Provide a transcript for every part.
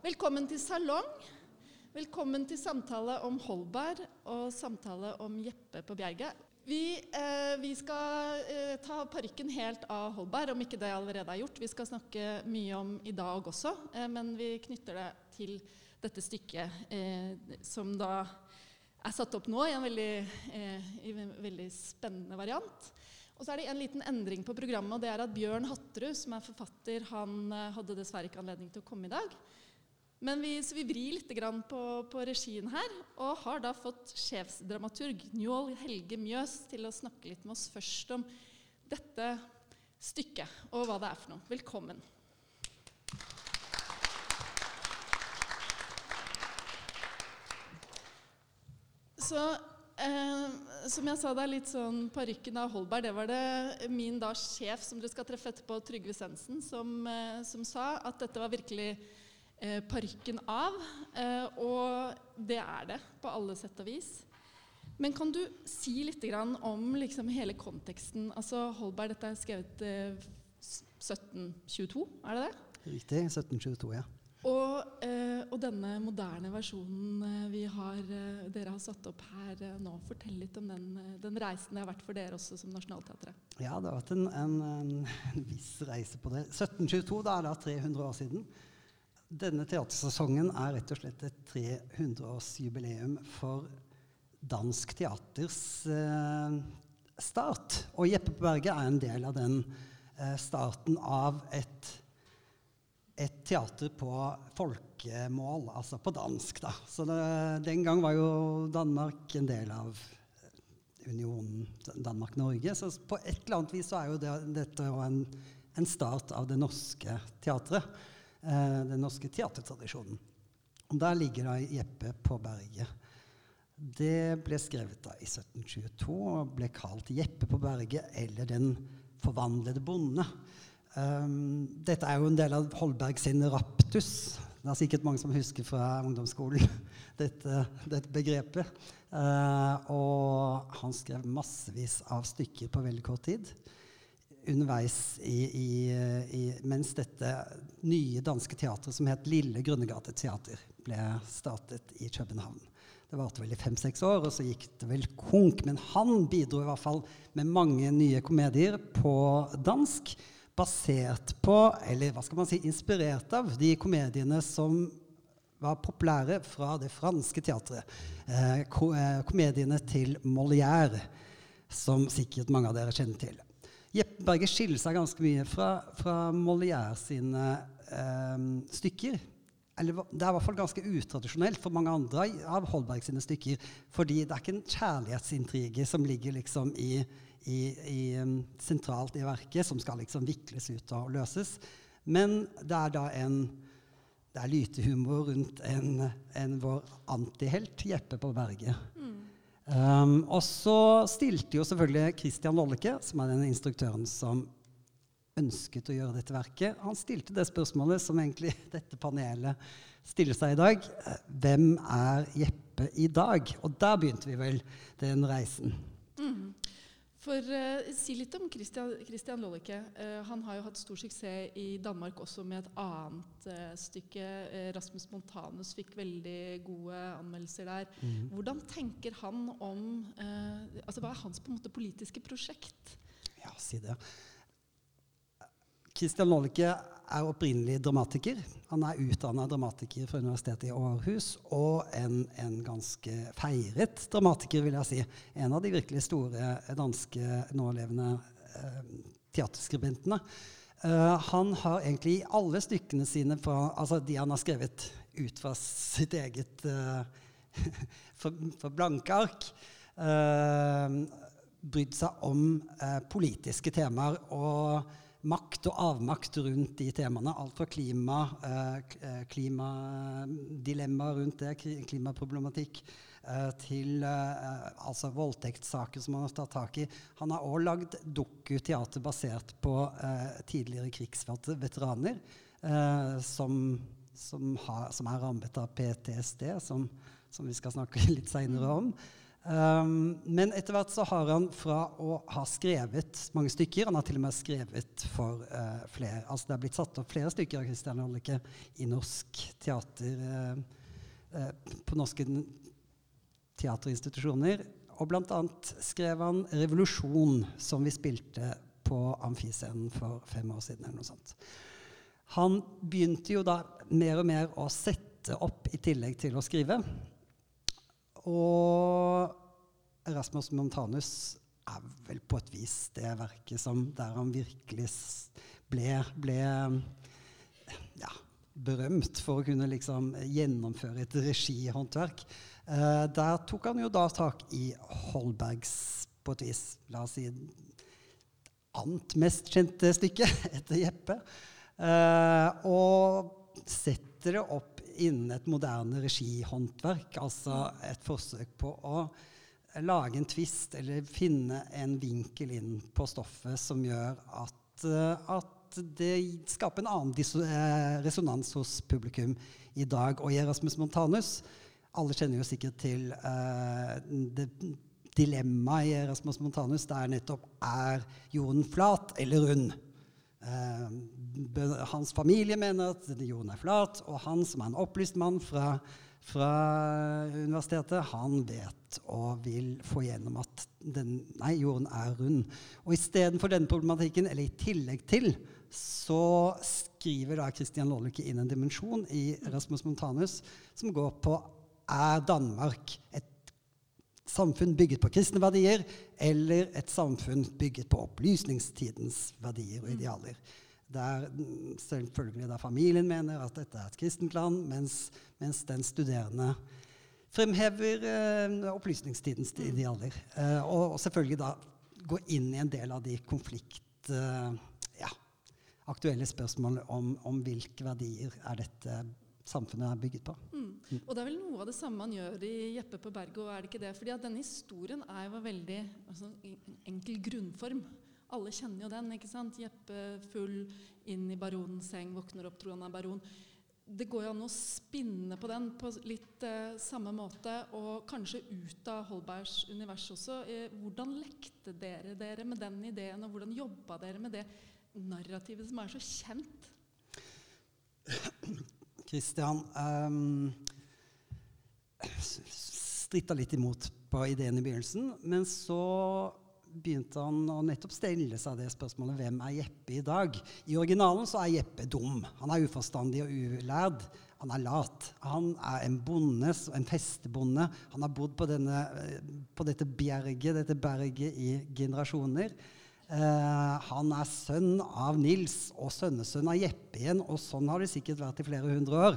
Velkommen til salong. Velkommen til samtale om Holberg og samtale om Jeppe på Bjerget. Vi, eh, vi skal eh, ta parykken helt av Holberg, om ikke det allerede er gjort. Vi skal snakke mye om i dag også, eh, men vi knytter det til dette stykket eh, som da er satt opp nå i en veldig, eh, i en veldig spennende variant. Og så er det en liten endring på programmet, og det er at Bjørn Hatterud, som er forfatter, han eh, hadde dessverre ikke anledning til å komme i dag. Men vi, så vi vrir litt på, på, regien her, og har da fått sjefsdramaturg Njål Helge Mjøs til å snakke litt med oss først om dette stykket og hva det er for noe. Velkommen. Så Eh, som jeg sa, det er litt sånn parykken av Holberg. Det var det min da sjef som dere skal treffe etterpå, Trygve Sensen, som, eh, som sa at dette var virkelig eh, parykken av. Eh, og det er det på alle sett og vis. Men kan du si litt om liksom, hele konteksten? Altså Holberg, dette er skrevet 1722, eh, er det det? Riktig. 1722, ja. Og, eh, og, denne moderne versjonen vi har, dere har satt opp her nå, fortell litt om den, den, reisen det har vært for dere også som Nationaltheatret. Ja, det har vært en, en, en, viss reise på det. 1722, da er det 300 år siden. Denne teatersesongen er rett og slett et 300-årsjubileum for dansk teaters eh, start. Og Jeppe på Berget er en del av den starten av et et teater på folkemål, altså på dansk. da. Så det, Den gang var jo Danmark en del av unionen Danmark-Norge. Så på et eller annet vis så er jo det, dette en, en, start av det norske teatret. Eh, den norske teatertradisjonen. Og Der ligger da Jeppe på berget. Det ble skrevet da i 1722 og ble kalt Jeppe på berget eller Den forvandlede bonde. Um, dette er jo en del av Holberg sin raptus. Det er sikkert mange som husker fra ungdomsskolen dette, dette begrepet. Uh, og han skrev massevis av stykker på veldig kort tid. Underveis i, i, i, mens dette nye danske teatret som het Lille Grunnegate Teater, ble startet i København. Det varte vel i fem-seks år, og så gikk det vel konk. Men han bidro i hvert fall med mange nye komedier på dansk basert på, eller hva skal man si, inspirert av de komediene som var populære fra det franske teatret. Eh, eh, komediene til Molière, som sikkert mange av dere kjenner til. Jeppe Berge skiller seg ganske mye fra, fra Molière sine eh, stykker. Eller, det er i hvert fall ganske utradisjonelt for mange andre av Holberg sine stykker. Fordi det er ikke en kjærlighetsintrige som ligger liksom i i, i, um, sentralt i verket, som skal liksom vikles ut og løses. Men det er da en det er lytehumor rundt en, en vår antihelt, Jeppe på berget. Um, og så stilte jo selvfølgelig Christian Lolleke, som er den instruktøren som ønsket å gjøre dette verket, han stilte det spørsmålet som egentlig dette panelet stiller seg i dag. Hvem er Jeppe i dag? Og der begynte vi vel den reisen. For uh, Si litt om Christian, Christian Lollicke. Uh, han har jo hatt stor suksess i Danmark også med et annet uh, stykke. Rasmus Montanus fikk veldig gode anmeldelser der. Mm. Hvordan tenker han om altså Hva er hans på en måte politiske prosjekt? Ja, si det. Christian Lollike er opprinnelig dramatiker. Han er utdanna dramatiker fra Universitetet i Århus og en, en, ganske feiret dramatiker, vil jeg si. En av de virkelig store danske nålevende eh, teaterskribentene. Eh, han har egentlig i alle stykkene sine, fra, altså de han har skrevet ut fra sitt eget eh, for, for, blanke ark, eh, brydd seg om politiske temaer. og makt og avmakt rundt de temaene. Alt fra klima, eh, eh rundt det, klimaproblematikk, eh, til eh, altså voldtektssaker som han har tatt tak i. Han har òg lagd dokuteater basert på tidligere krigsførte veteraner som, som, har, som, er rammet av PTSD, som, som vi skal snakke litt seinere om. Um, men etter hvert så har han fra å ha skrevet mange stykker Han har til og med skrevet for uh, flere Altså det er blitt satt opp flere stykker av Christian Holleke i norsk teater uh, uh, på norske teaterinstitusjoner. Og blant annet skrev han 'Revolusjon', som vi spilte på Amfiscenen for fem år siden. eller noe sånt. Han begynte jo da mer og mer å sette opp i tillegg til å skrive. Og Erasmus Montanus er vel på et vis det verket som der han virkelig ble, ble ja, berømt for å kunne liksom gjennomføre et regihåndverk. Eh, der tok han jo da tak i Holbergs på et vis, la oss si, annet mest kjente stykke etter Jeppe. Eh, og setter det opp innen et moderne regihåndverk. Altså et forsøk på å lage en tvist eller finne en vinkel inn på stoffet som gjør at, uh, at det skaper en annen uh, resonans hos publikum i dag. Og i Erasmus Montanus Alle kjenner jo sikkert til uh, det dilemmaet i Erasmus Montanus. Det er nettopp er jorden flat eller rund? Uh, hans familie mener at jorden er flat, og han som er en opplyst mann fra, fra universitetet, han vet og vil få gjennom at den, nei, jorden er rund. Og istedenfor denne problematikken, eller i tillegg til, så skriver da Christian Lollicke inn en dimensjon i Rasmus Montanus som går på er Danmark et samfunn bygget på kristne verdier, eller et samfunn bygget på opplysningstidens verdier og idealer. Der, selvfølgelig der familien mener at dette er et kristent land, mens, mens den studerende fremhever eh, opplysningstidens mm. idealer. Eh, og, og, selvfølgelig da gå inn i en del av de konflikt... Eh, ja, aktuelle spørsmålene om, om hvilke verdier er dette samfunnet er bygget på. Mm. Mm. Og det er vel noe av det samme man gjør i Jeppe på berget, er det ikke det? Fordi at denne historien er jo veldig altså, enkel grunnform. Alle kjenner jo den. ikke sant? Jeppe full, inn i baronens seng, våkner opp, tror han er baron. Det går jo an å spinne på den på litt eh, samme måte, og kanskje ut av Holbergs univers også. Eh, hvordan lekte dere dere med den ideen, og hvordan jobba dere med det narrativet som er så kjent? Kristian um, stritta litt imot på ideen i begynnelsen, men så begynte han å nettopp stille seg det spørsmålet hvem er Jeppe i dag? I originalen så er Jeppe dum. Han er uforstandig og ulærd. Han er lat. Han er en bonde, en festebonde. Han har bodd på, denne, på dette bjerget, dette berget i generasjoner. Uh, han er sønn av Nils og sønnesønn av Jeppe igjen, og sånn har det sikkert vært i flere hundre år.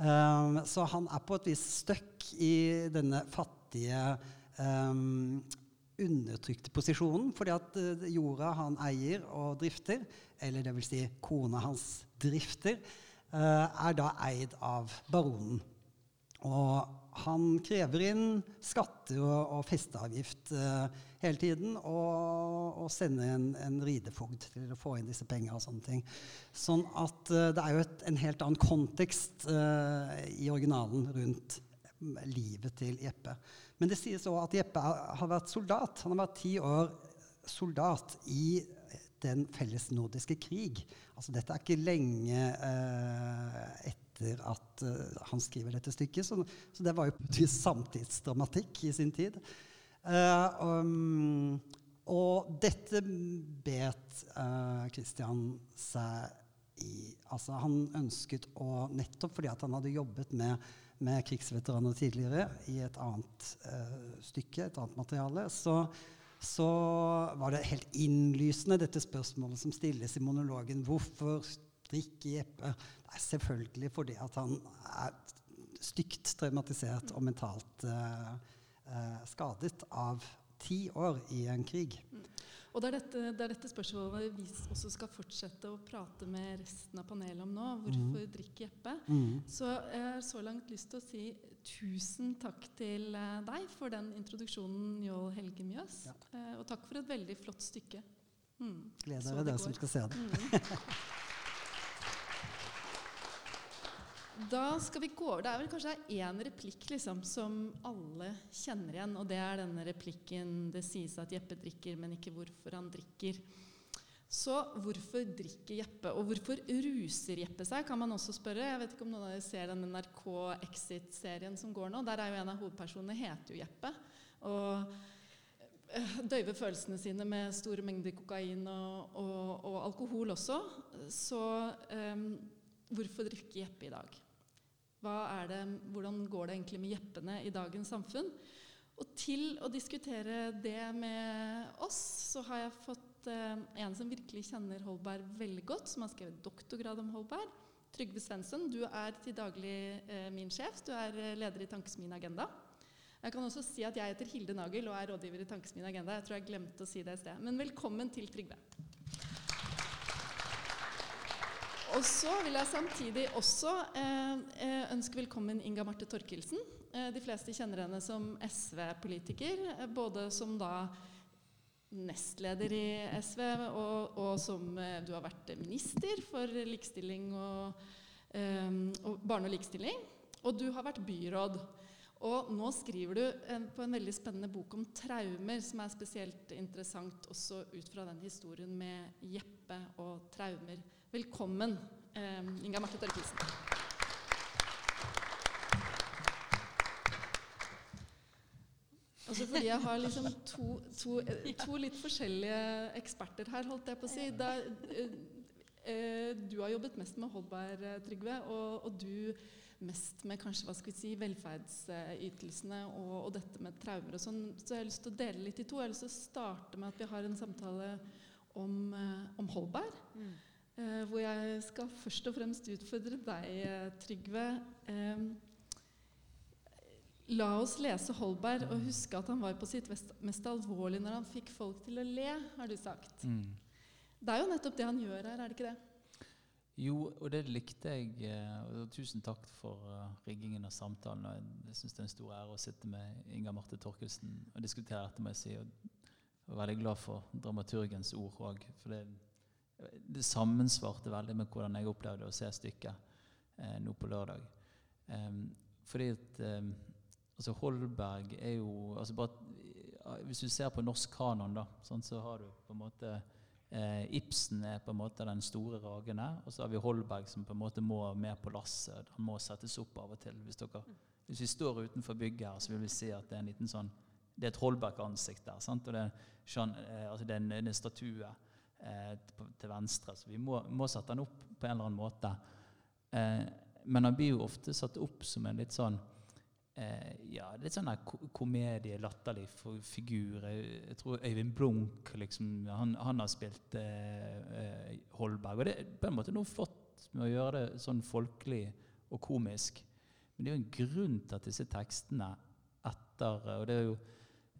Uh, så han er på et vis støkk i denne fattige, um, undertrykte posisjonen. Fordi at jorda han eier og drifter, eller dvs. Si kona hans drifter, er da eid av baronen. Og han krever inn skatter og, og festeavgift hele tiden og, og sende en, en, ridefogd til å få inn disse pengene og sånne ting. Sånn at uh, det er jo et, en helt annen kontekst uh, i originalen rundt livet til Jeppe. Men det sies òg at Jeppe har vært soldat. Han har vært ti år soldat i den felles nordiske krig. Altså dette er ikke lenge etter etter at uh, han skriver dette stykket. Så, så, det var jo samtidsdramatikk i sin tid. Uh, um, og dette bet uh, Christian seg i. Altså, han ønsket å Nettopp fordi han hadde jobbet med, med krigsveteraner tidligere i et annet stykke, et annet materiale, så så var det helt innlysende, dette spørsmålet som stilles i monologen. Hvorfor drikke Jeppe? er selvfølgelig fordi at han er stygt traumatisert og mentalt uh, uh, skadet av ti år i en krig. Mm. Og det er, dette, det er, dette, spørsmålet vi også skal fortsette å prate med resten av panelet om nå. Hvorfor mm. drikke Jeppe? Mm. Så jeg har så langt lyst til å si tusen takk til uh, deg for den introduksjonen, Njål Helge Mjøs. Ja. Uh, og takk for et veldig flott stykke. Mm. Gleder dere, dere som skal se det. Mm. Da skal vi gå over. Det er vel kanskje én replikk liksom, som alle kjenner igjen. Og det er denne replikken 'Det sies at Jeppe drikker, men ikke hvorfor han drikker'. Så hvorfor drikker Jeppe? Og hvorfor ruser Jeppe seg, kan man også spørre. Jeg vet ikke om noen av dere ser den NRK Exit-serien som går nå. Der er jo en av hovedpersonene heter jo Jeppe. Og eh, døyver følelsene sine med store mengder kokain og, og, og alkohol også. Så um, hvorfor drikker Jeppe i dag? Det, hvordan går det egentlig med jeppene i dagens samfunn? Og til å diskutere det med oss, så har jeg fått eh, en som virkelig kjenner Holberg veldig godt, som har skrevet doktorgrad om Holberg. Trygve Svensson, du er til daglig eh, min sjef. Du er eh, leder i Tankesmien Agenda. Jeg kan også si at jeg heter Hilde Nagel og er rådgiver i Tankesmien Agenda. Jeg tror jeg glemte å si det i sted. Men velkommen til Trygve. Og så vil jeg samtidig også eh, eh, ønske velkommen Inga Marte Torkelsen. Eh, de fleste kjenner henne som SV-politiker, eh, både som da nestleder i SV, og, og som eh, du har vært minister for likestilling og, eh, og barne- og likestilling. Og du har vært byråd. Og nå skriver du en, på en veldig spennende bok om traumer, som er spesielt interessant også ut fra den historien med Jeppe og traumer. Velkommen, eh, Inga Marte Torkelsen. Også fordi jeg har liksom to, to, to, litt forskjellige eksperter her, holdt jeg på å si. Da, eh, eh, du har jobbet mest med Holberg, Trygve, og, og, du mest med kanskje, hva skal vi si, velferdsytelsene og, og, dette med traumer og sånn. Så jeg har lyst til å dele litt i to. Jeg har lyst til å starte med at vi har en samtale om, eh, om Holberg. Mm. Eh, hvor jeg skal først og fremst utfordre deg, eh, Trygve. Eh, la oss lese Holberg og huske at han var på sitt mest alvorlig når han fikk folk til å le, har du sagt. Mm. Det er jo nettopp det han gjør her, er det ikke det? Jo, og det likte jeg. Og tusen takk for riggingen og samtalen. og Jeg syns det er en stor ære å sitte med Inga Marte Torkelsen og diskutere dette, må jeg si. Og jeg er veldig glad for dramaturgens ord òg. For det det sammensvarte veldig med hvordan jeg opplevde å se stykket eh, nå på lørdag. Um, fordi at um, altså Holberg er jo altså bare, Hvis du ser på norsk kanon, da, sånn, så har du på en måte eh, Ibsen er på en måte den store ragen her. og så har vi Holberg som på en måte må med på lasset. Han må settes opp av og til. Hvis, dere, hvis vi står utenfor bygget her, så vil vi si at det er en liten sånn det er et Holberg-ansikt der. Sant? og Det er, eh, altså det er en, en statue eh, til venstre. Så vi må, må, sette den opp på en eller annen måte. Eh, men han blir jo ofte satt opp som en litt sånn eh, ja, litt sånn komedie, latterlig figur. Jeg, tror Øyvind Blunk liksom, han, han har spilt eh, eh, Holberg. Og det er på en måte noe flott med å gjøre det sånn folkelig og komisk. Men det er jo en grunn til at disse tekstene etter og det er jo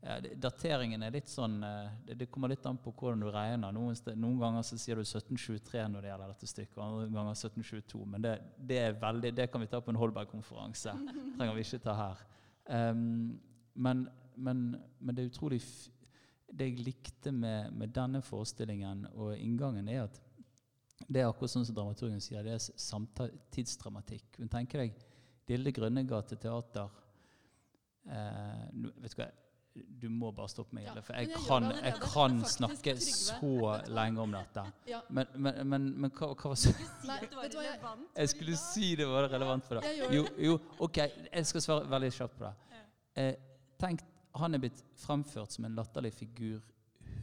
ja, dateringen er litt sånn eh, det, det, kommer litt an på hvordan du regner. Noen, noen, ganger så sier du 1723 når det gjelder dette stykket, andre ganger 1722. Men det, det, veldig, det kan vi ta på en Holberg-konferanse. trenger vi ikke ta her. Um, men, men, men, det er utrolig Det jeg likte med, med, denne forestillingen og inngangen, er at det er akkurat sånn som dramaturgen sier, det er samtidsdramatikk. Men tenker deg Lille Grønnegate teater. Eh, vet du hva, du må bare stoppe meg, Hilde, for jeg kan, jeg kan snakke så lenge om dette. Men, men, men, men hva, hva var det Jeg skulle si det var relevant for deg. Jo, jo, OK, jeg skal svare veldig kjapt på det. Eh, tenk, Han er blitt fremført som en latterlig figur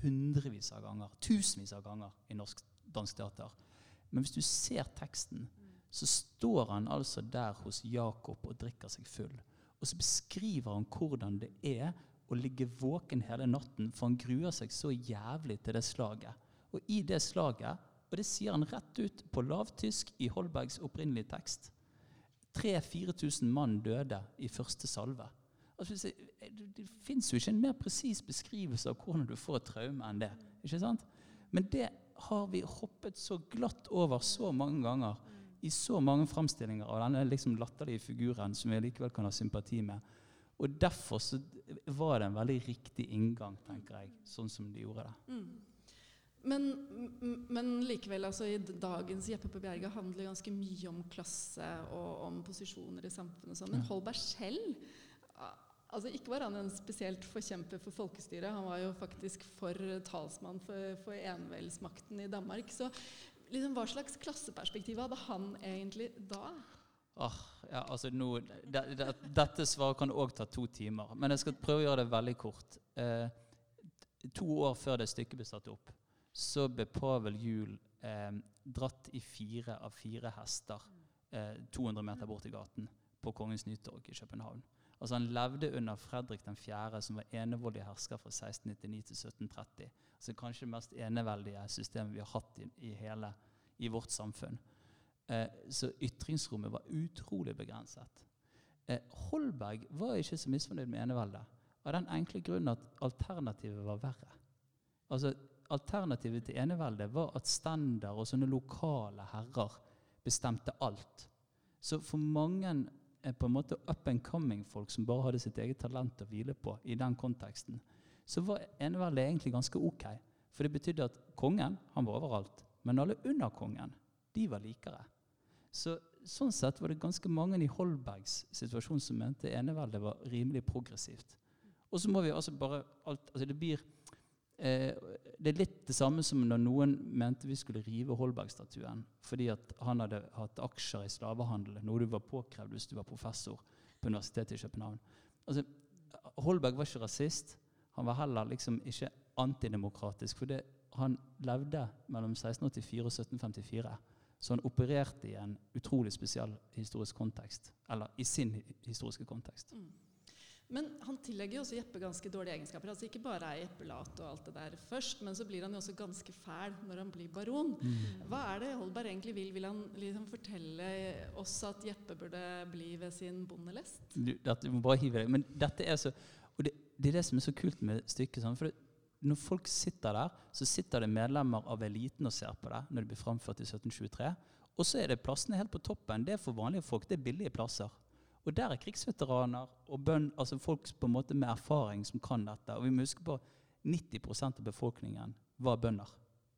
hundrevis av ganger, tusenvis av ganger i norsk dansk teater. Men hvis du ser teksten, så står han altså der hos Jakob og drikker seg full. Og så beskriver han hvordan det er å ligge våken hele natten, for han gruer seg så jævlig til det slaget. Og i det slaget, og det sier han rett ut på lavtysk i Holbergs opprinnelige tekst 3000-4000 mann døde i første salve. Altså, det fins jo ikke en mer presis beskrivelse av hvordan du får et traume enn det. ikke sant? Men det har vi hoppet så glatt over så mange ganger i så mange framstillinger av denne liksom latterlige figuren som vi likevel kan ha sympati med. Og derfor var det en veldig riktig inngang, tenker jeg, sånn som de gjorde det. Mm. Men, men likevel, altså, i dagens Jeppe på Bjerga handler ganske mye om klasse og om posisjoner i samfunnet. og Sånn. Men Holberg selv altså Ikke var han en spesielt forkjemper for folkestyret, han var jo faktisk for talsmann for, for enevelsmakten i Danmark. Så liksom, hva slags klasseperspektiv hadde han egentlig da? Ah, ja, altså nå, de, de, dette svaret kan òg ta to timer, men jeg skal prøve å gjøre det veldig kort. Eh, to år før det stykket ble satt opp, så ble Pavel Juel eh, dratt i fire av fire hester eh, 200 meter bort i gaten på Kongens Nytorg i København. Altså Han levde under Fredrik 4., som var enevoldig hersker fra 1699 til 1730. Altså Kanskje det mest eneveldige systemet vi har hatt i, i hele i vårt samfunn. Eh, så ytringsrommet var utrolig begrenset. Eh, Holberg var ikke så misfornøyd med eneveldet. Av den enkle grunnen at alternativet var verre. Altså, Alternativet til eneveldet var at stender og sånne lokale herrer bestemte alt. Så for mange eh, på en måte up and coming-folk som bare hadde sitt eget talent å hvile på i den konteksten, så var eneveldet egentlig ganske ok. For det betydde at kongen han var overalt, men alle under kongen de var likere. Så, sånn sett var det ganske mange i Holbergs situasjon som mente eneveldet var rimelig progressivt. Og så må vi altså bare alt, altså det blir eh, Det er litt det samme som når noen mente vi skulle rive Holberg-statuen fordi at han hadde hatt aksjer i slavehandel, noe du var påkrevd hvis du var professor på Universitetet i København. Altså, Holberg var ikke rasist. Han var heller liksom ikke antidemokratisk. For det, han levde mellom 1684 og 1754. Så han opererte i en utrolig spesiell historisk kontekst. Eller i sin historiske kontekst. Mm. Men han tillegger jo også Jeppe ganske dårlige egenskaper. Altså Ikke bare er Jeppe lat og alt det der først, men så blir han jo også ganske fæl når han blir baron. Hva er det Holberg egentlig vil? Vil han liksom fortelle oss at Jeppe burde bli ved sin bondelest? Du, dette, du må bare hive deg. Men dette er så Og det, det er det som er så kult med stykket. Sånn, for det, når folk sitter der, så sitter det medlemmer av eliten og ser på det når det blir framført i 1723. Og så er det plassene helt på toppen. Det er for vanlige folk. Det er billige plasser. Og der er krigsveteraner og bønn, altså folk på en måte med erfaring som kan dette. Og vi må huske på 90% av befolkningen var bønder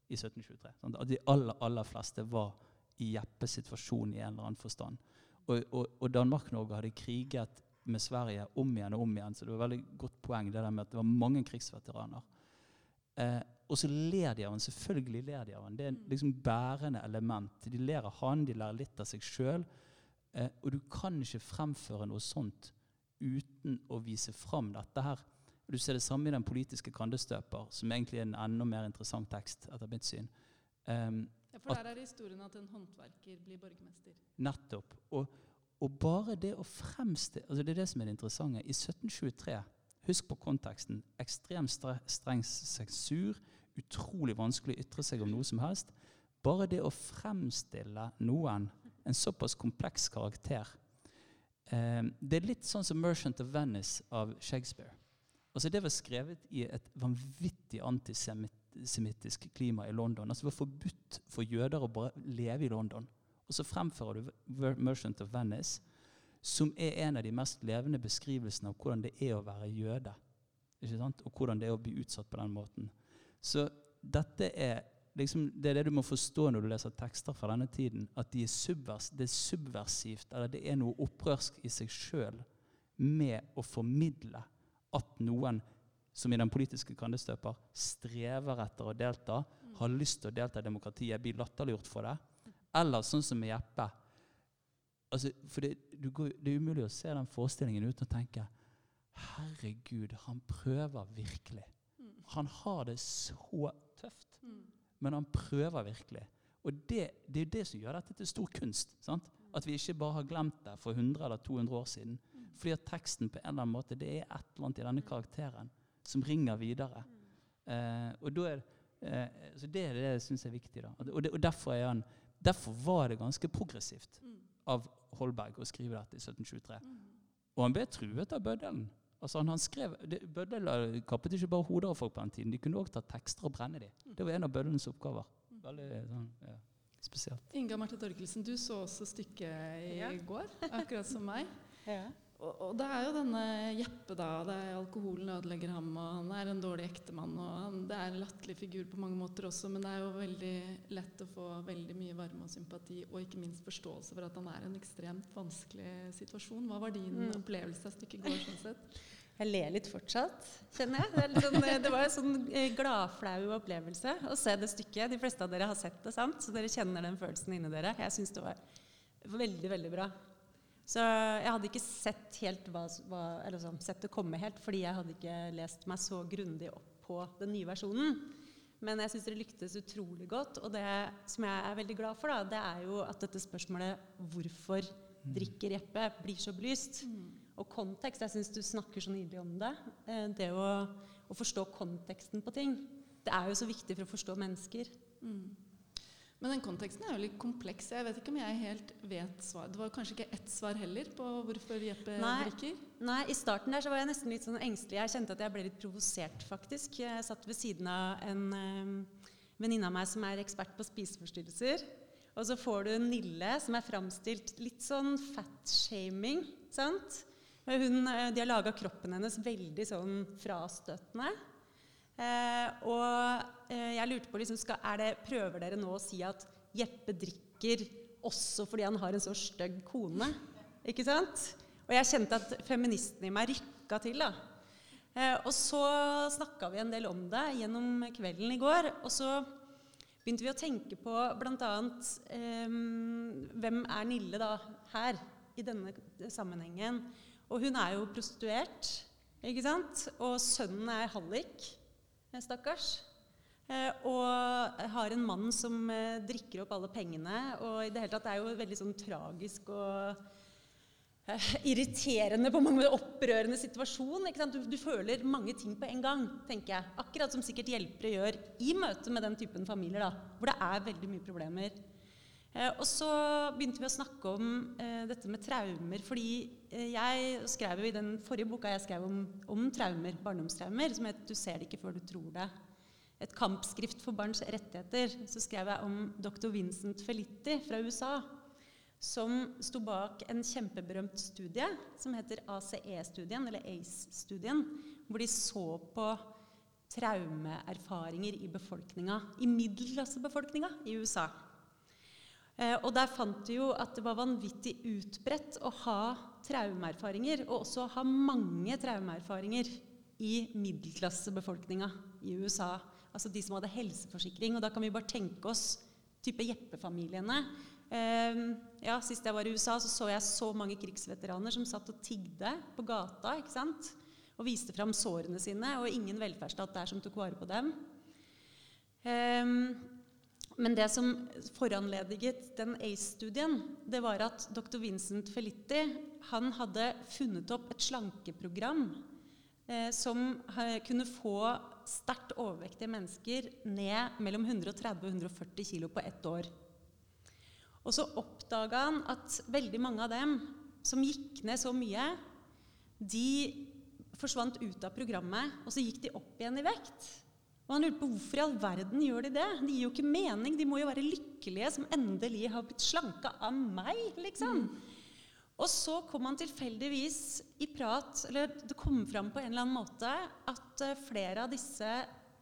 i 1723. Sant? De aller, aller fleste var i Jeppes situasjon i en eller annen forstand. Og, og, og Danmark-Norge hadde kriget med Sverige om igjen og om igjen, så det var veldig godt poeng det der med at det var mange krigsveteraner. Eh, og så ler de av han. Selvfølgelig ler de av han. Det er Mm. liksom bærende element. De ler av han, de ler litt av seg sjøl. Eh, og du kan ikke fremføre noe sånt uten å vise fram dette her. Du ser det samme i Den politiske kandestøper, som egentlig er en enda mer interessant tekst, etter mitt syn. Um, Ja, For der er det historien at en håndverker blir borgermester. Nettopp. Og, og bare det å fremstille altså Det er det som er det interessante. I 1723, husk på konteksten, ekstremt streng sensur, utrolig vanskelig å ytre seg om noe som helst. Bare det å fremstille noen, en såpass kompleks karakter eh, Det er litt sånn som 'Merchant of Venice' av Shakespeare. Altså Det var skrevet i et vanvittig antisemittisk klima i London. Altså Det var forbudt for jøder å bare leve i London. Og så fremfører du 'Merchant of Venice', som er en av de mest levende beskrivelsene av hvordan det er å være jøde. Ikke sant? Og hvordan det er å bli utsatt på den måten. Så dette er liksom, det er det du må forstå når du leser tekster fra denne tiden. At de er subvers, det er subversivt, eller det er noe opprørsk i seg sjøl med å formidle at noen som i den politiske kandestøper strever etter å delta, har lyst til å delta i demokratiet, blir latterliggjort for det. Eller sånn som med Jeppe. Altså, for det, går, det er umulig å se den forestillingen uten å tenke Herregud, han prøver virkelig. Mm. Han har det så tøft, Mm. men han prøver virkelig. Og det, det er jo det som gjør dette til stor kunst. Sant? At vi ikke bare har glemt det for 100 eller 200 år siden. Mm. Fordi at teksten på en eller annen måte, det er et eller annet i denne karakteren som ringer videre. Eh, og da er, eh, så det er det jeg syns er viktig. da. Og, det, derfor, er han, derfor var det ganske progressivt Mm. av Holberg å skrive dette i 1723. Mm. Og han ble truet av bøddelen. Altså han, han skrev, det- Bøddel kappet ikke bare hoder av folk på den tiden, de kunne også ta tekster og brenne dem. Det var en av bøddelens oppgaver. Veldig sånn, ja. spesielt. Inga Marte Torkelsen, du så også stykket i Ja. går, akkurat som meg. Ja. Og, og det er jo denne Jeppe, da. Det er alkoholen ødelegger ham, og han er en dårlig ektemann. Og han, det er en latterlig figur på mange måter også, men det er jo veldig lett å få veldig mye varme og sympati, og ikke minst forståelse for at han er i en ekstremt vanskelig situasjon. Hva var din Mm. opplevelse av stykket i går? sånn sett? Jeg ler litt fortsatt, kjenner jeg. Det, litt sånn, det var en sånn eh, gladflau opplevelse å se det stykket. De fleste av dere har sett det, sant? så dere kjenner den følelsen inni dere. Jeg syns det var veldig, veldig bra. Så jeg hadde ikke sett, helt hva, hva, eller sånn, sett det komme helt, fordi jeg hadde ikke lest meg så grundig opp på den nye versjonen. Men jeg syns det lyktes utrolig godt. Og det som jeg er veldig glad for, da, det er jo at dette spørsmålet 'Hvorfor drikker Jeppe?' blir så belyst. Og kontekst. Jeg syns du snakker så nydelig om det. Eh, Det å, å forstå konteksten på ting. Det er jo så viktig for å forstå mennesker. Mm. Men den konteksten er jo litt kompleks. Jeg vet ikke om jeg helt vet svar. Det var kanskje ikke ett svar heller på hvorfor Jeppe Nei. drikker? Nei, I starten der så var jeg nesten litt sånn engstelig. Jeg kjente at jeg ble litt provosert, faktisk. Jeg satt ved siden av en øh, venninne av meg som er ekspert på spiseforstyrrelser. Og så får du Nille, som er framstilt litt sånn fatshaming. sant? Hun, eh, de har laga kroppen hennes veldig sånn frastøtende. Eh, og jeg lurte på liksom, skal, er det, Prøver dere nå å si at Jeppe drikker også fordi han har en så stygg kone? Ikke sant? Og jeg kjente at feministen i meg rykka til. da. Eh, og så snakka vi en del om det gjennom kvelden i går. Og så begynte vi å tenke på bl.a. Eh, hvem er Nille da her i denne sammenhengen? Og hun er jo prostituert, ikke sant? Og sønnen er hallik, eh, stakkars. Eh, og har en mann som eh, drikker opp alle pengene. Og i det hele tatt er jo veldig sånn tragisk og eh, irriterende på mange måter, opprørende situasjon. Du, du føler mange ting på en gang, tenker jeg. Akkurat som sikkert hjelpere gjør i møte med den typen familier, da, hvor det er veldig mye problemer. Og så begynte vi å snakke om eh, dette med traumer, fordi jeg skrev jo i den forrige boka jeg skrev om, om traumer, barndomstraumer, som het 'Du ser det ikke før du tror det'. Et kampskrift for barns rettigheter. Så skrev jeg om dr. Vincent Felitti fra USA som sto bak en kjempeberømt studie som heter ACE-studien, eller ACE-studien, hvor de så på traumeerfaringer i befolkninga, i middelklassebefolkninga i USA. Eh, og der fant de jo at det var vanvittig utbredt å ha traumeerfaringer, og også ha mange traumeerfaringer i middelklassebefolkninga i USA. Altså de som hadde helseforsikring. Og da kan vi bare tenke oss type Jeppe-familiene. Eh, ja, Sist jeg var i USA, så så jeg så mange krigsveteraner som satt og tigde på gata ikke sant? og viste fram sårene sine, og ingen velferdsstat der som tok vare på dem. Eh, men det som foranlediget den ACE-studien, det var at dr. Vincent Felitti han hadde funnet opp et slankeprogram eh, som kunne få sterkt overvektige mennesker ned mellom 130 og 140 kg på ett år. Og så oppdaga han at veldig mange av dem som gikk ned så mye, de forsvant ut av programmet, og så gikk de opp igjen i vekt. Og han lurte på hvorfor i all verden gjør de det? Det gir jo ikke mening. De må jo være lykkelige som endelig har blitt slanka av meg, liksom. Og så kom han tilfeldigvis i prat, eller det kom fram på en eller annen måte, at eh, flere av disse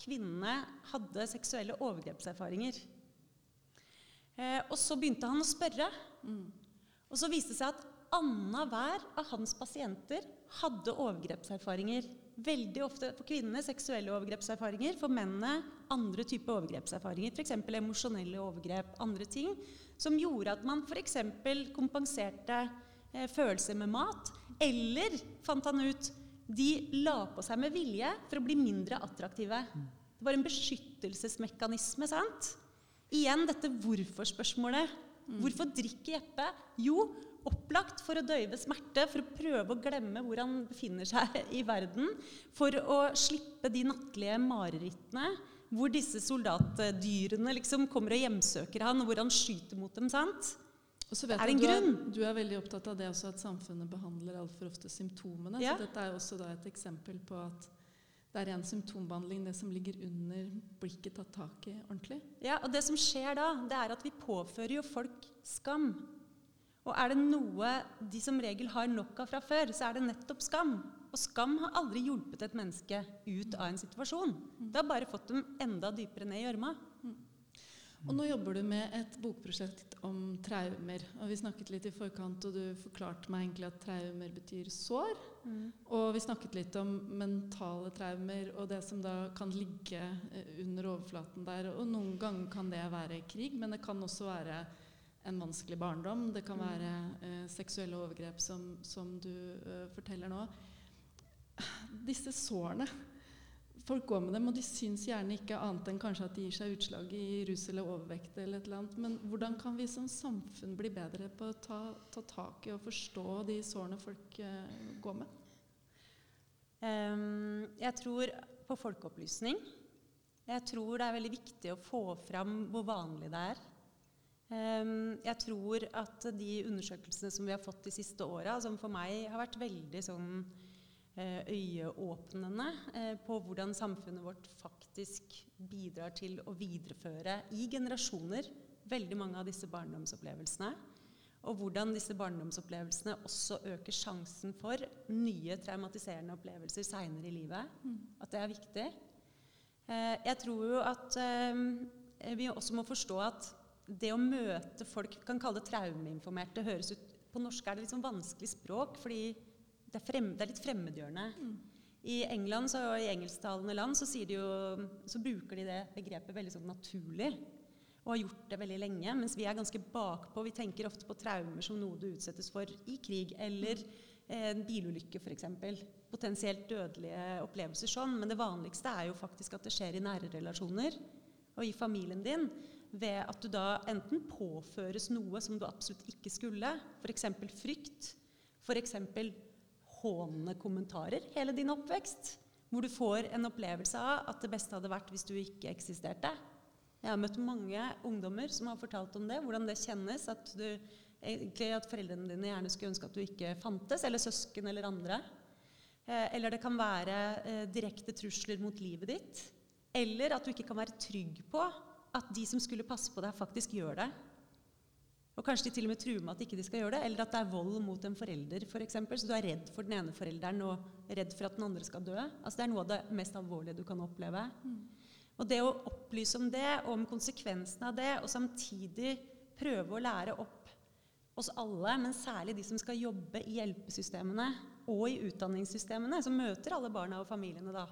kvinnene hadde seksuelle overgrepserfaringer. Eh, og så begynte han å spørre. Og så viste det seg at annenhver av hans pasienter hadde overgrepserfaringer. Veldig ofte for kvinnene seksuelle overgrepserfaringer, for mennene andre typer overgrepserfaringer. F.eks. emosjonelle overgrep, andre ting. Som gjorde at man f.eks. kompenserte eh, følelser med mat. Eller, fant han ut, de la på seg med vilje for å bli mindre attraktive. Det var en beskyttelsesmekanisme. sant? Igjen dette hvorfor-spørsmålet. Hvorfor drikker Jeppe? Jo, opplagt for å døyve smerte, for å prøve å glemme hvor han befinner seg i verden. For å slippe de nattlige marerittene hvor disse soldatdyrene liksom kommer og hjemsøker han, og hvor han skyter mot dem. sant? Og så vet Er det en du, er, du er veldig opptatt av det også at samfunnet behandler altfor ofte symptomene. Ja. Så dette er også da et eksempel på at det er en symptombehandling, det som ligger under, blir ikke tatt tak i ordentlig. Ja, og det som skjer da, det er at vi påfører jo folk skam. Og er det noe de som regel har nok av fra før, så er det nettopp skam. Og skam har aldri hjulpet et menneske ut av en situasjon. Det har bare fått dem enda dypere ned i gjørma. Og nå jobber du med et bokprosjekt om traumer. og Vi snakket litt i forkant, og du forklarte meg egentlig at traumer betyr sår. Mm. Og vi snakket litt om mentale traumer og det som da kan ligge eh, under overflaten der. Og noen ganger kan det være krig, men det kan også være en vanskelig barndom. Det kan mm. være eh, seksuelle overgrep, som, som du eh, forteller nå. Disse sårene Folk går med dem, og de syns gjerne ikke annet enn kanskje at de gir seg utslag i rus eller overvekt. eller et eller annet. Men hvordan kan vi som samfunn bli bedre på å ta, ta tak i og forstå de sårene folk uh, går med? Um, jeg tror på folkeopplysning. Jeg tror det er veldig viktig å få fram hvor vanlig det er. Um, jeg tror at de undersøkelsene som vi har fått de siste åra, som for meg har vært veldig sånn Eh, øyeåpnende eh, på hvordan samfunnet vårt faktisk bidrar til å videreføre i generasjoner veldig mange av disse barndomsopplevelsene. Og hvordan disse barndomsopplevelsene også øker sjansen for nye traumatiserende opplevelser seinere i livet. Mm. At det er viktig. Eh, jeg tror jo at vi også må forstå at det å møte folk kan kalle det traumeinformerte, høres ut På norsk er det sånn vanskelig språk, fordi det er, frem, det er litt fremmedgjørende. Mm. I England så, i engelsktalende land så, de jo, så, bruker de det begrepet veldig sånn naturlig. Og har gjort det veldig lenge. Mens vi er ganske bakpå. Vi tenker ofte på traumer som noe du utsettes for i krig. Eller eh, en bilulykke, f.eks. Potensielt dødelige opplevelser sånn. Men det vanligste er jo faktisk at det skjer i nære relasjoner og i familien din. Ved at du da enten påføres noe som du absolutt ikke skulle. F.eks. frykt. F.eks hånende kommentarer hele din oppvekst. Hvor du får en opplevelse av at det beste hadde vært hvis du ikke eksisterte. Jeg har møtt mange ungdommer som har fortalt om det, hvordan det kjennes. At, du, at foreldrene dine gjerne skulle ønske at du ikke fantes, eller søsken eller andre. Eh, eller det kan være eh, direkte trusler mot livet ditt. Eller at du ikke kan være trygg på at de som skulle passe på deg, faktisk gjør det. Og kanskje de til og med truer med at ikke de skal gjøre det, eller at det er vold mot en forelder, f.eks. For så du er redd for den ene forelderen og redd for at den andre skal dø. Altså Det er noe av det mest alvorlige du kan oppleve. Mm. Og det å opplyse om det, og om konsekvensene av det, og samtidig prøve å lære opp oss alle, men særlig de som skal jobbe i hjelpesystemene og i utdanningssystemene, som møter alle barna og familiene, da,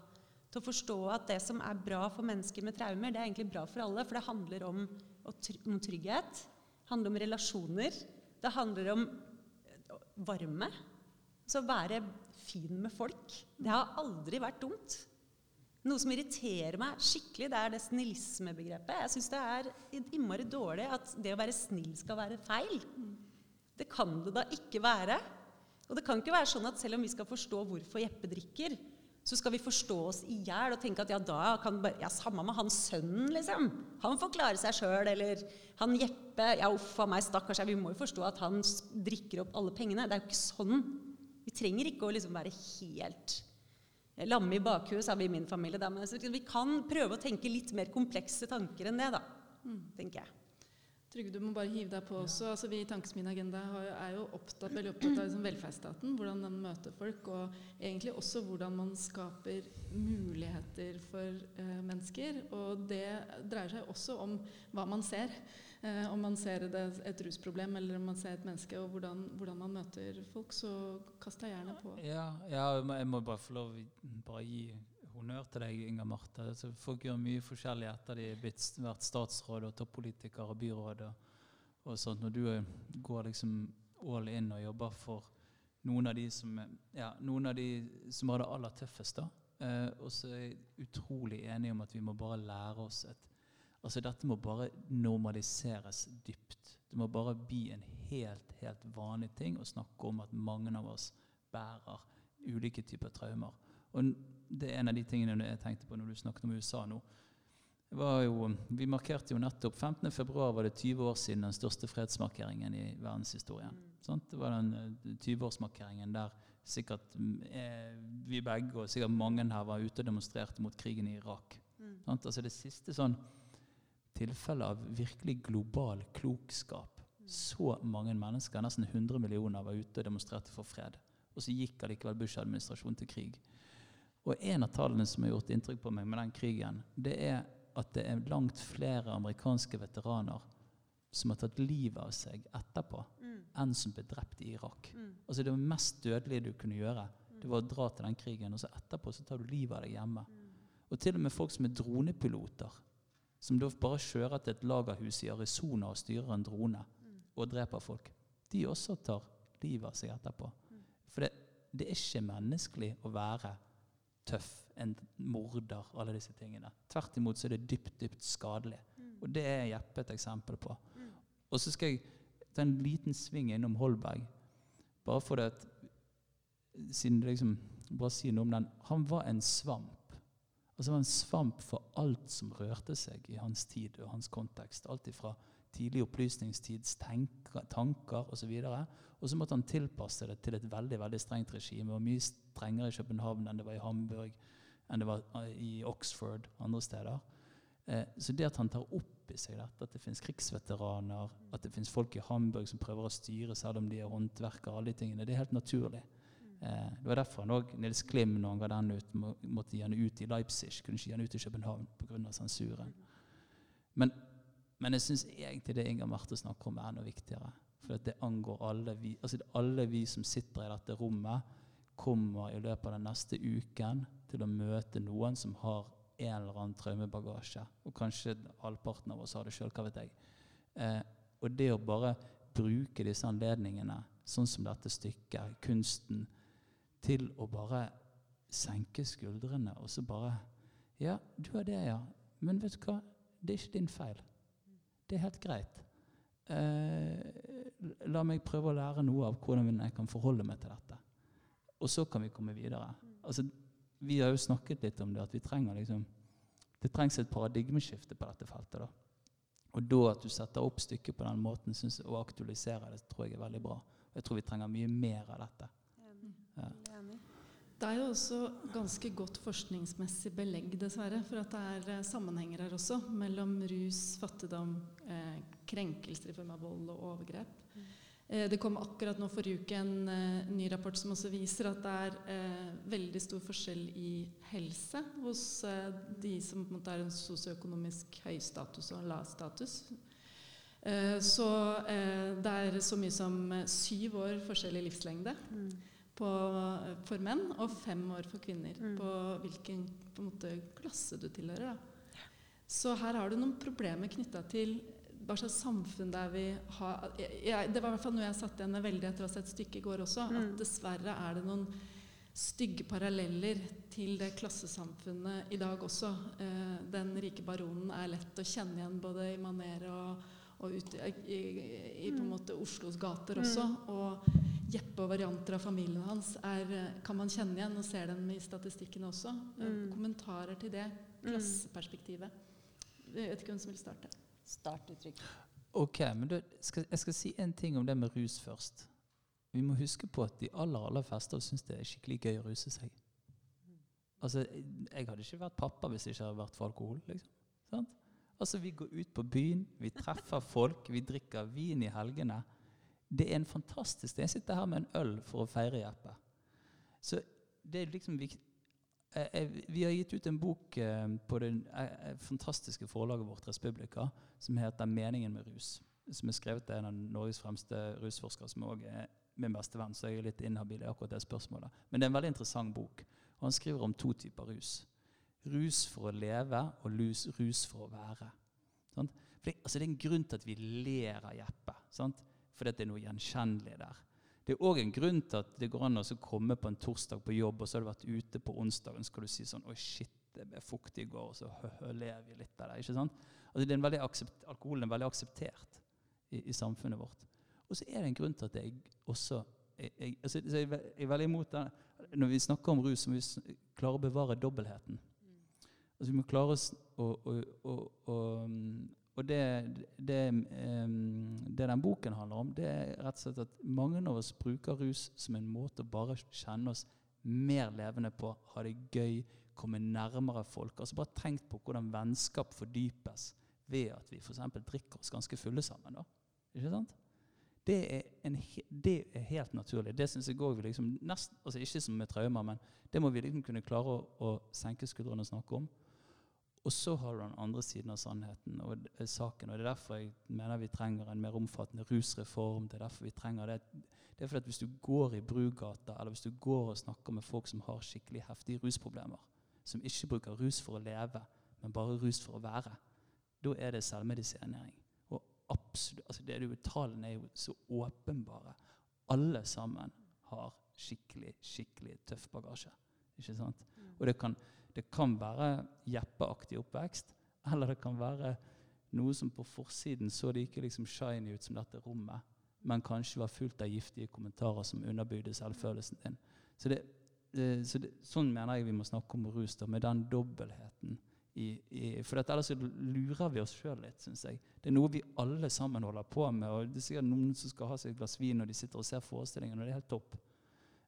til å forstå at det som er bra for mennesker med traumer, det er egentlig bra for alle, for det handler om, om trygghet handler om relasjoner. Det handler om eh, varme. Så være fin med folk. Det har aldri vært dumt. Noe som irriterer meg skikkelig, det er det snillismebegrepet. Jeg syns det er innmari dårlig at det å være snill skal være feil. Det kan det da ikke være. Og det kan ikke være sånn at selv om vi skal forstå hvorfor Jeppe drikker, så skal vi forstå oss i hjel og tenke at ja, da kan bare, ja, Samme med han sønnen, liksom. Han får klare seg sjøl. Eller han Jeppe Ja, uff a meg, stakkars. Ja, vi må jo forstå at han drikker opp alle pengene. Det er jo ikke sånn. Vi trenger ikke å liksom være helt lamme i bakhuet, sa vi i min familie. Da. Men vi kan prøve å tenke litt mer komplekse tanker enn det, da. Mm. tenker jeg. Trygve, du må bare hive deg på også. Altså, vi i Tankesmien Agenda er jo opptatt, veldig opptatt av liksom, velferdsstaten. Hvordan den møter folk, og egentlig også hvordan man skaper muligheter for uh, mennesker. Og det dreier seg også om hva man ser. Uh, om man ser det, et rusproblem eller om man ser et menneske, og hvordan, hvordan man møter folk. Så kast deg gjerne på. Ja, ja, jeg må bare få lov å gi honnør til deg, Inga Marte. Altså, folk gjør mye forskjellig etter de har vært statsråd og toppolitiker og byråd. Og, og sånt. Når du går liksom all in og jobber for noen av de som, ja, noen av de som har det aller tøffest. da. Eh, og så er jeg utrolig enig om at vi må bare lære oss et Altså Dette må bare normaliseres dypt. Det må bare bli en helt, helt vanlig ting å snakke om at mange av oss bærer ulike typer traumer. Og det er en av de tingene jeg tenkte på når du snakket om USA nå. var jo, vi markerte jo nettopp 15. februar var det 20 år siden den største fredsmarkeringen i verdenshistorien. Sant? Det var den eh, 20-årsmarkeringen der sikkert mm, eh, vi begge og sikkert mange her var ute og demonstrerte mot krigen i Irak. Sant? Altså det siste sånn tilfellet av virkelig global klokskap. Så mange mennesker, nesten 100 millioner, var ute og demonstrerte for fred. Og så gikk allikevel Bush-administrasjonen til krig. Og en av tallene som har gjort inntrykk på meg med den krigen, det er at det er langt flere amerikanske veteraner som har tatt livet av seg etterpå, enn som ble drept i Irak. Altså Det mest dødelige du kunne gjøre, det var å dra til den krigen, og så etterpå så tar du livet av deg hjemme. Og til og med folk som er dronepiloter, som da bare kjører til et lagerhus i Arizona og styrer en drone og dreper folk, de også tar livet av seg etterpå. For det, det er ikke menneskelig å være tøff, en morder, alle disse tingene. Tvert imot så er det dypt, dypt skadelig. Og det er Jeppe et eksempel på. Og så skal jeg ta en liten sving innom Holberg. Bare for det at Siden liksom Bare si noe om den. Han var en svamp. Altså var en svamp for alt som rørte seg i hans tid og hans kontekst. Alt fra tidlig opplysningstids tenker, tanker osv. Og så måtte han tilpasse det til et veldig veldig strengt regime. og Mye strengere i København enn det var i Hamburg, enn det var eh, i Oxford andre steder. Eh, så det at han tar opp i seg dette, at det finnes krigsveteraner, at det finnes folk i Hamburg som prøver å styre selv om de er håndverkere, alle de tingene, det er helt naturlig. Eh, det var derfor han også, Nils Klim, når han ga den ut, må, måtte gi den ut i Leipzig. Kunne ikke gi den ut i København pga. sensuren. Men, men jeg syns egentlig det Inger Marte snakker om, er enda viktigere. For det angår alle vi, altså alle vi som sitter i dette rommet, kommer i løpet av den neste uken til å møte noen som har en eller annen traumebagasje. Og kanskje halvparten av oss har det sjøl, hva vet jeg. Eh, og det å bare bruke disse anledningene, sånn som dette stykket, kunsten, til å bare senke skuldrene og så bare Ja, du har det, ja. Men vet du hva? Det er ikke din feil. Det er helt greit. Eh, la meg prøve å lære noe av hvordan jeg kan forholde meg til dette. Og så kan vi komme videre. Altså, vi har jo snakket litt om det, at vi trenger liksom Det trengs et paradigmeskifte på dette feltet. da. Og da at du setter opp stykket på den måten synes, og aktualiserer det, tror jeg er veldig bra. Jeg tror vi trenger mye mer av dette. Ja. Det er jo også ganske godt forskningsmessig belegg dessverre, for at det er eh, sammenhenger her også mellom rus, fattigdom, eh, krenkelser i form av vold og overgrep. Eh, det kom akkurat nå forrige uke en eh, ny rapport som også viser at det er eh, veldig stor forskjell i helse hos eh, de som på en måte er en sosioøkonomisk høy status og lav status. Eh, så det er så mye som syv år forskjell i livslengde på, for menn og fem år for kvinner Mm. på hvilken på måte, klasse du tilhører. Da. Så her har du noen problemer knytta til hva slags samfunn der vi har jeg, jeg, Det var i hvert fall noe jeg satt igjen veldig etter å ha sett stykket i går også. Mm. At dessverre er det noen stygge paralleller til det klassesamfunnet i dag også. Eh, den rike baronen er lett å kjenne igjen både i maner og, og ute i, i, i på en Mm. måte Oslos gater Mm. også. Og Jeppe og varianter av familien hans er, eh, kan man kjenne igjen og ser dem i statistikken også. Eh, Mm. Kommentarer til det klasseperspektivet. Jeg vet ikke hvem som vil starte. Startuttrykk. Ok, men du, skal, Jeg skal si en ting om det med rus først. Vi må huske på at de aller aller fleste av oss syns det er skikkelig gøy å ruse seg. Altså, Jeg hadde ikke vært pappa hvis jeg ikke hadde vært for alkohol. liksom. Sant? Altså, Vi går ut på byen, vi treffer folk, vi drikker vin i helgene. Det er en fantastisk Jeg sitter her med en øl for å feire Jeppe. Så det er liksom vik- eh, eh, Vi har gitt ut en bok eh, på det fantastiske forlaget vårt, Respublika, som heter 'Meningen med rus'. Som er skrevet av en av Norges fremste rusforskere, som også er min beste venn, så jeg er litt inhabil i akkurat det spørsmålet. Men det er en veldig interessant bok. Og han skriver om to typer rus. Rus for å leve og rus for å være. For altså det er en grunn til at vi ler av Jeppe. Sant? Fordi det er noe gjenkjennelig der. Det er òg en grunn til at det går an å komme på en torsdag på jobb, og så har du vært ute på onsdagen, så skal du si sånn Oi, shit, det ble fuktig i går, og så ler vi litt av det. ikke sant? Altså det er en veldig aksept, Alkoholen er veldig akseptert i, i samfunnet vårt. Og så er det en grunn til at jeg også jeg, jeg, altså, jeg, er jeg er veldig imot det. Når vi snakker om rus, så må vi klare å bevare dobbeltheten. Altså Vi må klare oss å å, og, og, det, det, det, den boken handler om, det er rett og slett at mange av oss bruker rus som en måte å bare kjenne oss mer levende på, ha det gøy, komme nærmere folk. altså Bare tenk på hvordan vennskap fordypes ved at vi f.eks. drikker oss ganske fulle sammen. da. Ikke sant? Det er, en, det er helt naturlig. Det syns jeg òg vi liksom nest, altså Ikke som med traumer, men det må vi liksom kunne klare å, å senke skuldrene og snakke om. Og så har du den andre siden av sannheten og saken. og Det er derfor jeg mener vi trenger en mer omfattende rusreform. Det er derfor vi trenger det. Det er fordi at Hvis du går i Brugata, eller hvis du går og snakker med folk som har skikkelig heftige rusproblemer, som ikke bruker rus for å leve, men bare rus for å være, da er det selvmedisinering. Og absolutt, altså det du, Tallene er jo så åpenbare. Alle sammen har skikkelig, skikkelig tøff bagasje. Ikke sant? Mm. Og det kan det kan være Jeppe-aktig oppvekst, eller det kan være noe som på forsiden så det ikke liksom shiny ut som dette rommet, men kanskje var fullt av giftige kommentarer som underbygde selvfølelsen din. Så, det, så det, sånn mener jeg vi må snakke om rus, da, med den dobbeltheten. I, i, for ellers lurer vi oss sjøl litt, syns jeg. Det er noe vi alle sammen holder på med. og Det er sikkert noen som skal ha seg et glass vin når de sitter og ser forestillingen, og det er helt topp.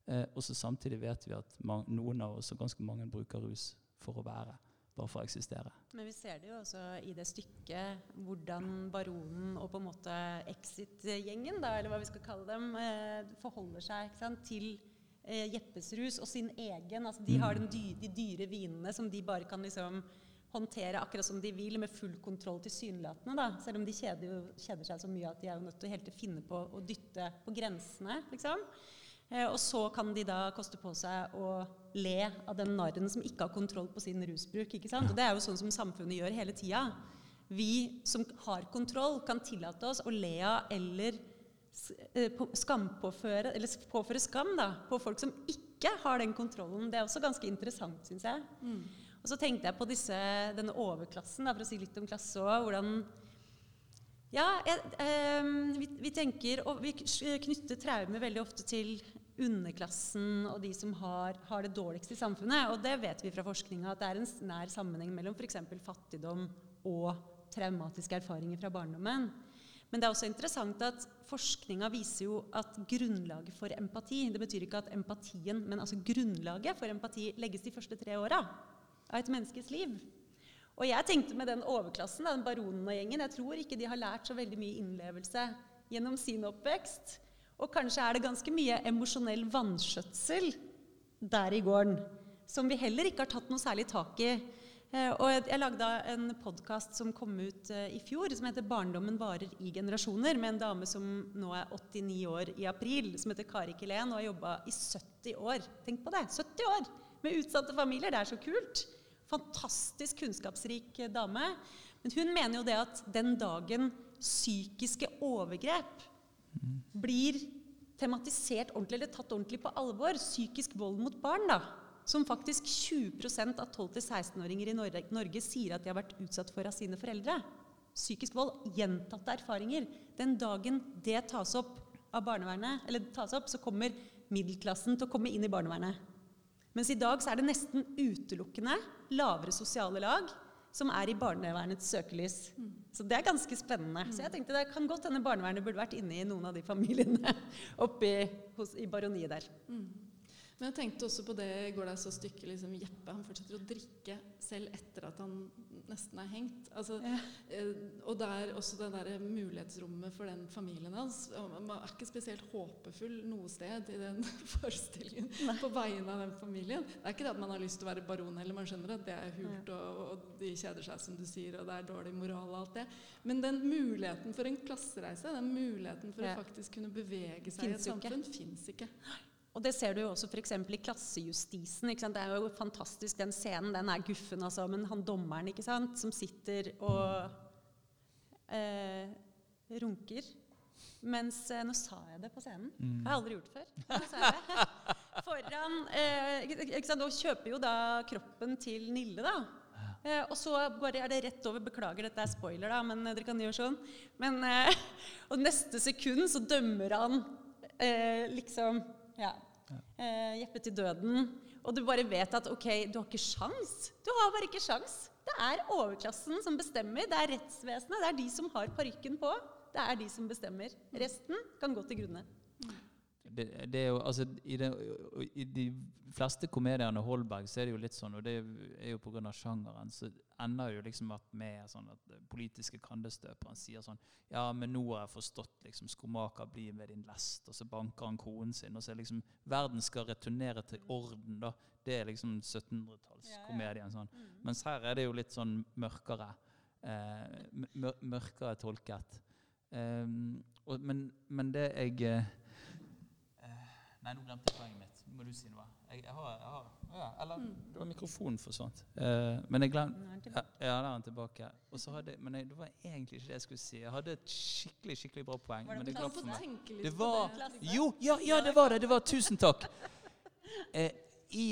Eh, og så samtidig vet vi at man, noen av oss og ganske mange bruker rus for å være. Bare for å eksistere. Men vi ser det jo også i det stykket hvordan Baronen og på en måte Exit-gjengen, eller hva vi skal kalle dem, eh, forholder seg sant, til eh, Jeppes rus og sin egen. Altså, de har dy de dyre vinene som de bare kan liksom håndtere akkurat som de vil, med full kontroll tilsynelatende. Da. Selv om de kjeder, kjeder, seg så mye at de er jo nødt til å finne på å dytte på grensene. liksom. Eh, og så kan de da koste på seg å le av den narren som ikke har kontroll på sin rusbruk. ikke sant? Og Det er jo sånn som samfunnet gjør hele tida. Vi som har kontroll, kan tillate oss å le av eller eh, skampåføre, eller påføre skam da, på folk som ikke har den kontrollen. Det er også ganske interessant, syns jeg. Mm. Og så tenkte jeg på disse, denne overklassen, da, for å si litt om klasse òg. Hvordan ja, eh, vi, vi, tenker, og vi knytter traume veldig ofte til underklassen og de som har, har, det dårligst i samfunnet. Og det vet vi fra forskninga at det er en nær sammenheng mellom f.eks. fattigdom og traumatiske erfaringer fra barndommen. Men det er også interessant at forskninga viser jo at grunnlaget for empati Det betyr ikke at empatien, men altså grunnlaget for empati legges de første tre åra av et menneskes liv. Og jeg tenkte med den overklassen, den baronen og gjengen, jeg tror ikke de har lært så veldig mye innlevelse gjennom sin oppvekst. Og kanskje er det ganske mye emosjonell vanskjøtsel der i gården som vi heller ikke har tatt noe særlig tak i. Eh, og jeg, lagde en podkast som kom ut uh, i fjor, som heter 'Barndommen varer i generasjoner', med en dame som nå er 89 år i april, som heter Kari Kilén, og har jobba i 70 år. Tenk på det! 70 år med utsatte familier. Det er så kult! Fantastisk kunnskapsrik dame. Men hun mener jo det at den dagen psykiske overgrep blir tematisert ordentlig eller tatt ordentlig på alvor, psykisk vold mot barn, da, som faktisk 20% av 12-16-åringer i Norge, Norge, sier at de har vært utsatt for av sine foreldre. Psykisk vold, gjentatte erfaringer. Den dagen det tas opp av barnevernet, eller tas opp, så kommer middelklassen til å komme inn i barnevernet. Mens i dag så er det nesten utelukkende lavere sosiale lag som er i barnevernets søkelys. Mm. Så det er ganske spennende. Så jeg tenkte det kan godt hende barnevernet burde vært inne i noen av de familiene oppe i baroniet der. Mm. Men jeg tenkte også på det i går da jeg så stykket liksom, Jeppe. Han fortsetter å drikke selv etter at han nesten er hengt. Altså, ja. eh, og der, også det der mulighetsrommet for den familien hans. Man er ikke spesielt håpefull noe sted i den forestillingen Nei. på vegne av den familien. Det er ikke det at man har lyst til å være baron heller, man skjønner at det er hult, og, og, de kjeder seg, som du sier, og det er dårlig moral og alt det. Men den muligheten for en klassereise, den muligheten for ja. å faktisk kunne bevege seg finns i et samfunn, fins ikke. Og det ser du jo også f.eks. i klassejustisen. Det er jo fantastisk, den scenen. Den er guffen, altså. Men han dommeren ikke sant, som sitter og eh, runker mens eh, Nå sa jeg det på scenen. Mm. Jeg har aldri gjort det før. Foran eh, ikke sant, Og kjøper jo da kroppen til Nille, da. Eh, og så bare er det rett over. Beklager, dette er spoiler, da, men dere kan gjøre sånn. Men, eh, og neste sekund så dømmer han eh, liksom ja. Eh, Jeppe til døden. Og du bare vet at ok, du har ikke sjans. Du har bare ikke sjans. Det er overklassen som bestemmer. Det er rettsvesenet. Det er de som har parykken på. Det er de som bestemmer. Resten kan gå til grunne. Det, det er jo, altså, i, det, I de fleste komediene Holberg så er det jo litt sånn, og det er jo pga. sjangeren, så ender det jo liksom at med sånn at politiske kandestøperen sier sånn Ja, men nå har jeg forstått liksom Skomaker blir med din lest, og så banker han konen sin, og så er liksom Verden skal returnere til orden, da. Det er liksom 1700-tallskomedien. Sånn. Mm. Mens her er det jo litt sånn mørkere. Eh, mørkere tolket. Um, og, men, men, det jeg uh, Nei, nå glemte jeg poenget mitt. Nå må du si noe. Jeg, jeg har, jeg har ja, Eller mm. det var mikrofonen forsvant. Uh, men jeg glemte ja, der er han tilbake. Og så hadde, men jeg, det var egentlig ikke det jeg skulle si. Jeg hadde et skikkelig skikkelig bra poeng. Var det, men det, for meg. det var Jo, ja, ja, det var det! det var Tusen takk. Uh, i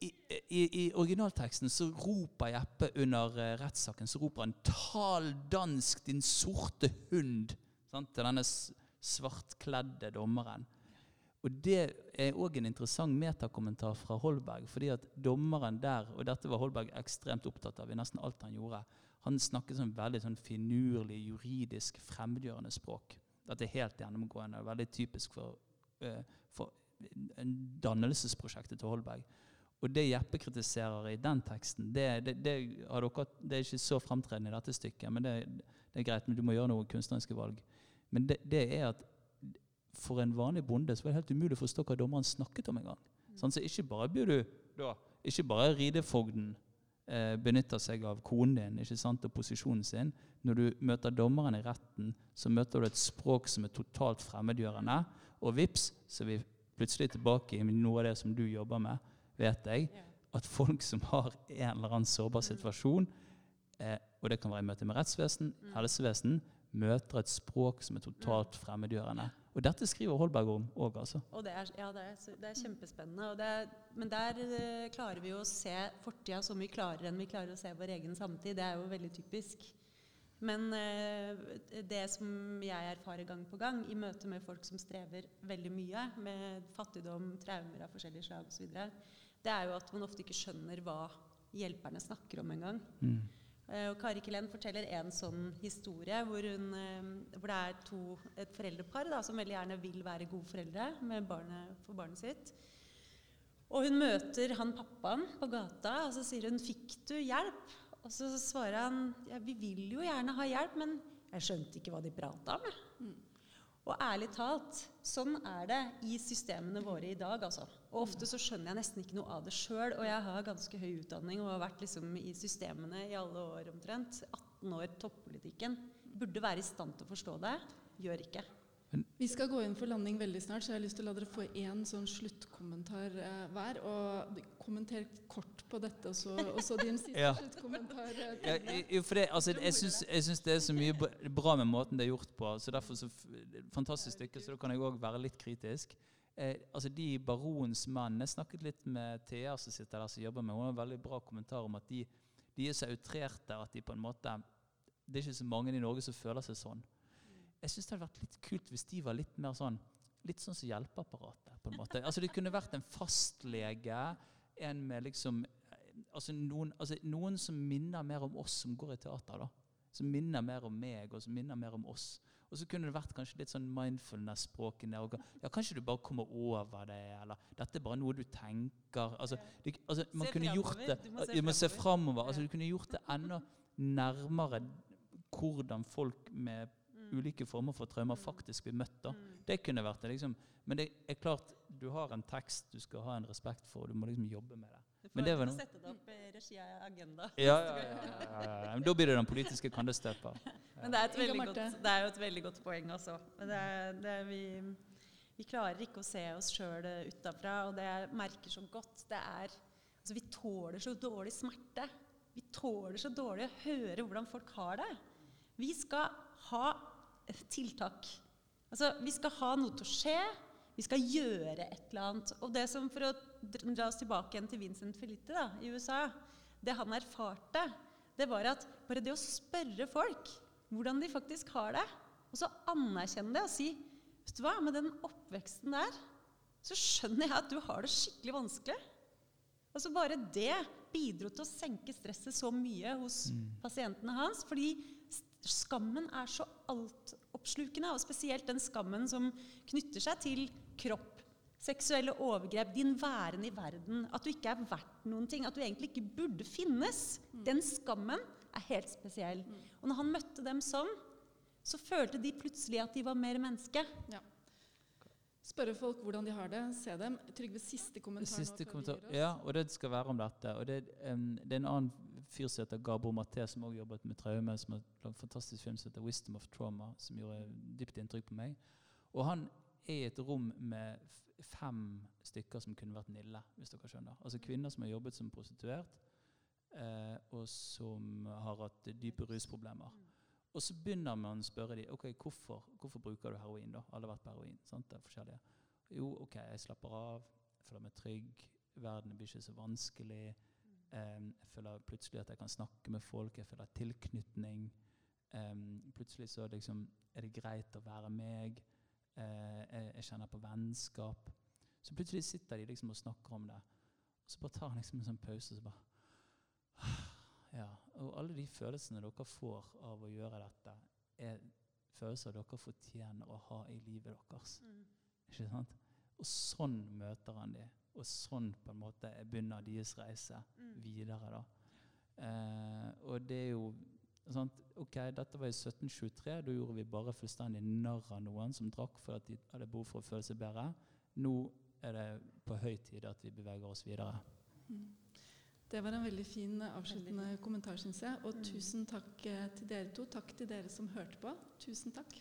i, i, i, originalteksten så roper Jeppe under uh, rettssaken så roper han 'Tal dansk, din sorte hund' sant, til denne svartkledde dommeren. Og Det er òg en interessant metakommentar fra Holberg. fordi at dommeren der, og dette var Holberg ekstremt opptatt av i nesten alt han gjorde, han snakket sånn veldig sånn finurlig, juridisk, fremmedgjørende språk. Dette er helt gjennomgående og veldig typisk for, uh, for dannelsesprosjektet til Holberg. Og det Jeppe kritiserer i den teksten, det, det, det, dere, det er ikke så fremtredende i dette stykket, men det, er greit, men du må gjøre noen kunstneriske valg. Men det, er at for en vanlig bonde så var det helt umulig å forstå hva dommeren snakket om engang. Mm. Sånn, så ikke bare blir du da, ikke bare ridefogden eh, benytter seg av konen din ikke sant, og posisjonen sin. Når du møter dommeren i retten, så møter du et språk som er totalt fremmedgjørende. Og vips, så er vi plutselig tilbake i noe av det som du jobber med vet jeg, at folk som har en eller annen sårbar situasjon, eh, og det kan være i møte med rettsvesen, mm. helsevesen, møter et språk som er totalt mm. fremmedgjørende. Og dette skriver Holberg om òg, altså. Og det er, ja, det er, det er kjempespennende. Er, men der uh, klarer vi jo å se fortida så mye klarere enn vi klarer å se vår egen samtid. Det er jo veldig typisk. Men uh, det som jeg erfarer gang på gang i møte med folk som strever veldig mye med fattigdom, traumer av forskjellige slag osv., det er jo at man ofte ikke skjønner hva hjelperne snakker om engang. Mm. Uh, og Kari Kelen forteller en sånn historie hvor, hun, uh, hvor det er to, et foreldrepar da, som veldig gjerne vil være gode foreldre barnet, for barnet sitt. Og hun møter han pappaen på gata, og så sier hun 'Fikk du hjelp?' Og så svarer han ja, 'Vi vil jo gjerne ha hjelp, men jeg skjønte ikke hva de prata om'. Mm. Og ærlig talt, sånn er det i systemene våre i dag. altså. Og ofte så skjønner jeg nesten ikke noe av det sjøl. Og jeg har ganske høy utdanning og har vært liksom i systemene i alle år omtrent. 18 år toppolitikken. Burde være i stand til å forstå det. Gjør ikke. Vi skal gå inn for landing veldig snart, så jeg har lyst til å la dere få én sånn sluttkommentar eh, hver. Og kommenter kort på dette, og så, og så din siste ja. sluttkommentar. Ja, jo, for det, altså, jeg syns det er så mye bra med måten det er gjort på. så derfor så Fantastisk stykke, så da kan jeg òg være litt kritisk. Eh, altså De baronens menn Jeg snakket litt med Thea som sitter der som jobber med Hun har en veldig bra kommentar om at de, de er så outrerte at de på en måte Det er ikke så mange i Norge som føler seg sånn. Jeg syns det hadde vært litt kult hvis de var litt mer sånn Litt sånn som hjelpeapparatet. på en måte. Altså Det kunne vært en fastlege, en med liksom altså noen, altså noen, som minner mer om oss som går i teater. da. Som minner mer om meg, og som minner mer om oss. Og så kunne det vært kanskje litt sånn mindfulness-språk. Ja, kanskje du bare kommer over det, eller dette er bare noe du tenker. Altså, du, altså man se kunne gjort det Du må se framover. Altså, du kunne gjort det enda nærmere hvordan folk med ulike former for traumer faktisk blir møtt. da. Mm. Det kunne vært det. liksom. Men det er klart, du har en tekst du skal ha en respekt for, og du må liksom jobbe med det. Du får ikke sette det opp i regi jeg Agenda. Ja, ja, ja, ja, Men Da blir det den politiske kandestøper. Men det er, godt, det er, jo et veldig godt poeng også. Det er, det er vi, vi, klarer ikke å se oss sjøl utafra, og det jeg merker så godt, det er altså Vi tåler så dårlig smerte. Vi tåler så dårlig å høre hvordan folk har det. Vi skal ha tiltak. Altså, vi skal ha noe til å skje. Vi skal gjøre et eller annet. Og det som, For å dra oss tilbake igjen til Vincent Felitte da, i USA Det han erfarte, det var at bare det å spørre folk hvordan de faktisk har det, og så anerkjenne det og si Vet du hva, med den oppveksten der, så skjønner jeg at du har det skikkelig vanskelig. Altså Bare det bidro til å senke stresset så mye hos Mm. pasientene hans. Fordi skammen er så altoppslukende, og spesielt den skammen som knytter seg til kropp, seksuelle overgrep, din væren i verden, at du ikke er verdt noen ting, at du egentlig ikke burde finnes. Den skammen er helt spesiell. Og når han møtte dem sånn, så følte de plutselig at de var mer menneske. Ja. Spørre folk hvordan de har det, se dem. Trygve, siste kommentar Siste nå kommentar. Ja, og det skal være om dette. Og det, um, det er en annen fyr som heter Gabor Maté, som også jobbet med traume, som har lagd en fantastisk film som heter 'Wisdom of Trauma', som gjorde dypt inntrykk på meg. Og han er i et rom med fem stykker som kunne vært Nille, hvis dere skjønner. Altså kvinner som har jobbet som prostituert, eh, og som har hatt dype rusproblemer. Og så begynner man å spørre dem ok, hvorfor, hvorfor bruker du heroin. da? Alle har vært på heroin. sant? Det er forskjellige. Jo, OK, jeg slapper av, jeg føler meg trygg, verden blir ikke så vanskelig. em, jeg føler plutselig at jeg kan snakke med folk, jeg føler tilknytning. em, plutselig så liksom, er det greit å være meg. Eh, jeg, kjenner på vennskap. Så plutselig sitter de liksom og snakker om det. Og så bare tar han liksom en sånn pause og så bare Ja. Og alle de følelsene dere får av å gjøre dette, er følelser dere fortjener å ha i livet deres. Ikke sant? Og sånn møter han de. Og sånn på en måte begynner deres reise videre. da. Eh, og det er jo sant? Ok, dette var i 1723. Da gjorde vi bare fullstendig narr av noen som drakk for at de hadde behov for å føle seg bedre. Nå er det på høy tid at vi beveger oss videre. Det var en veldig fin avsluttende kommentar, syns jeg. Og tusen takk eh, til dere to. Takk til dere som hørte på. Tusen takk.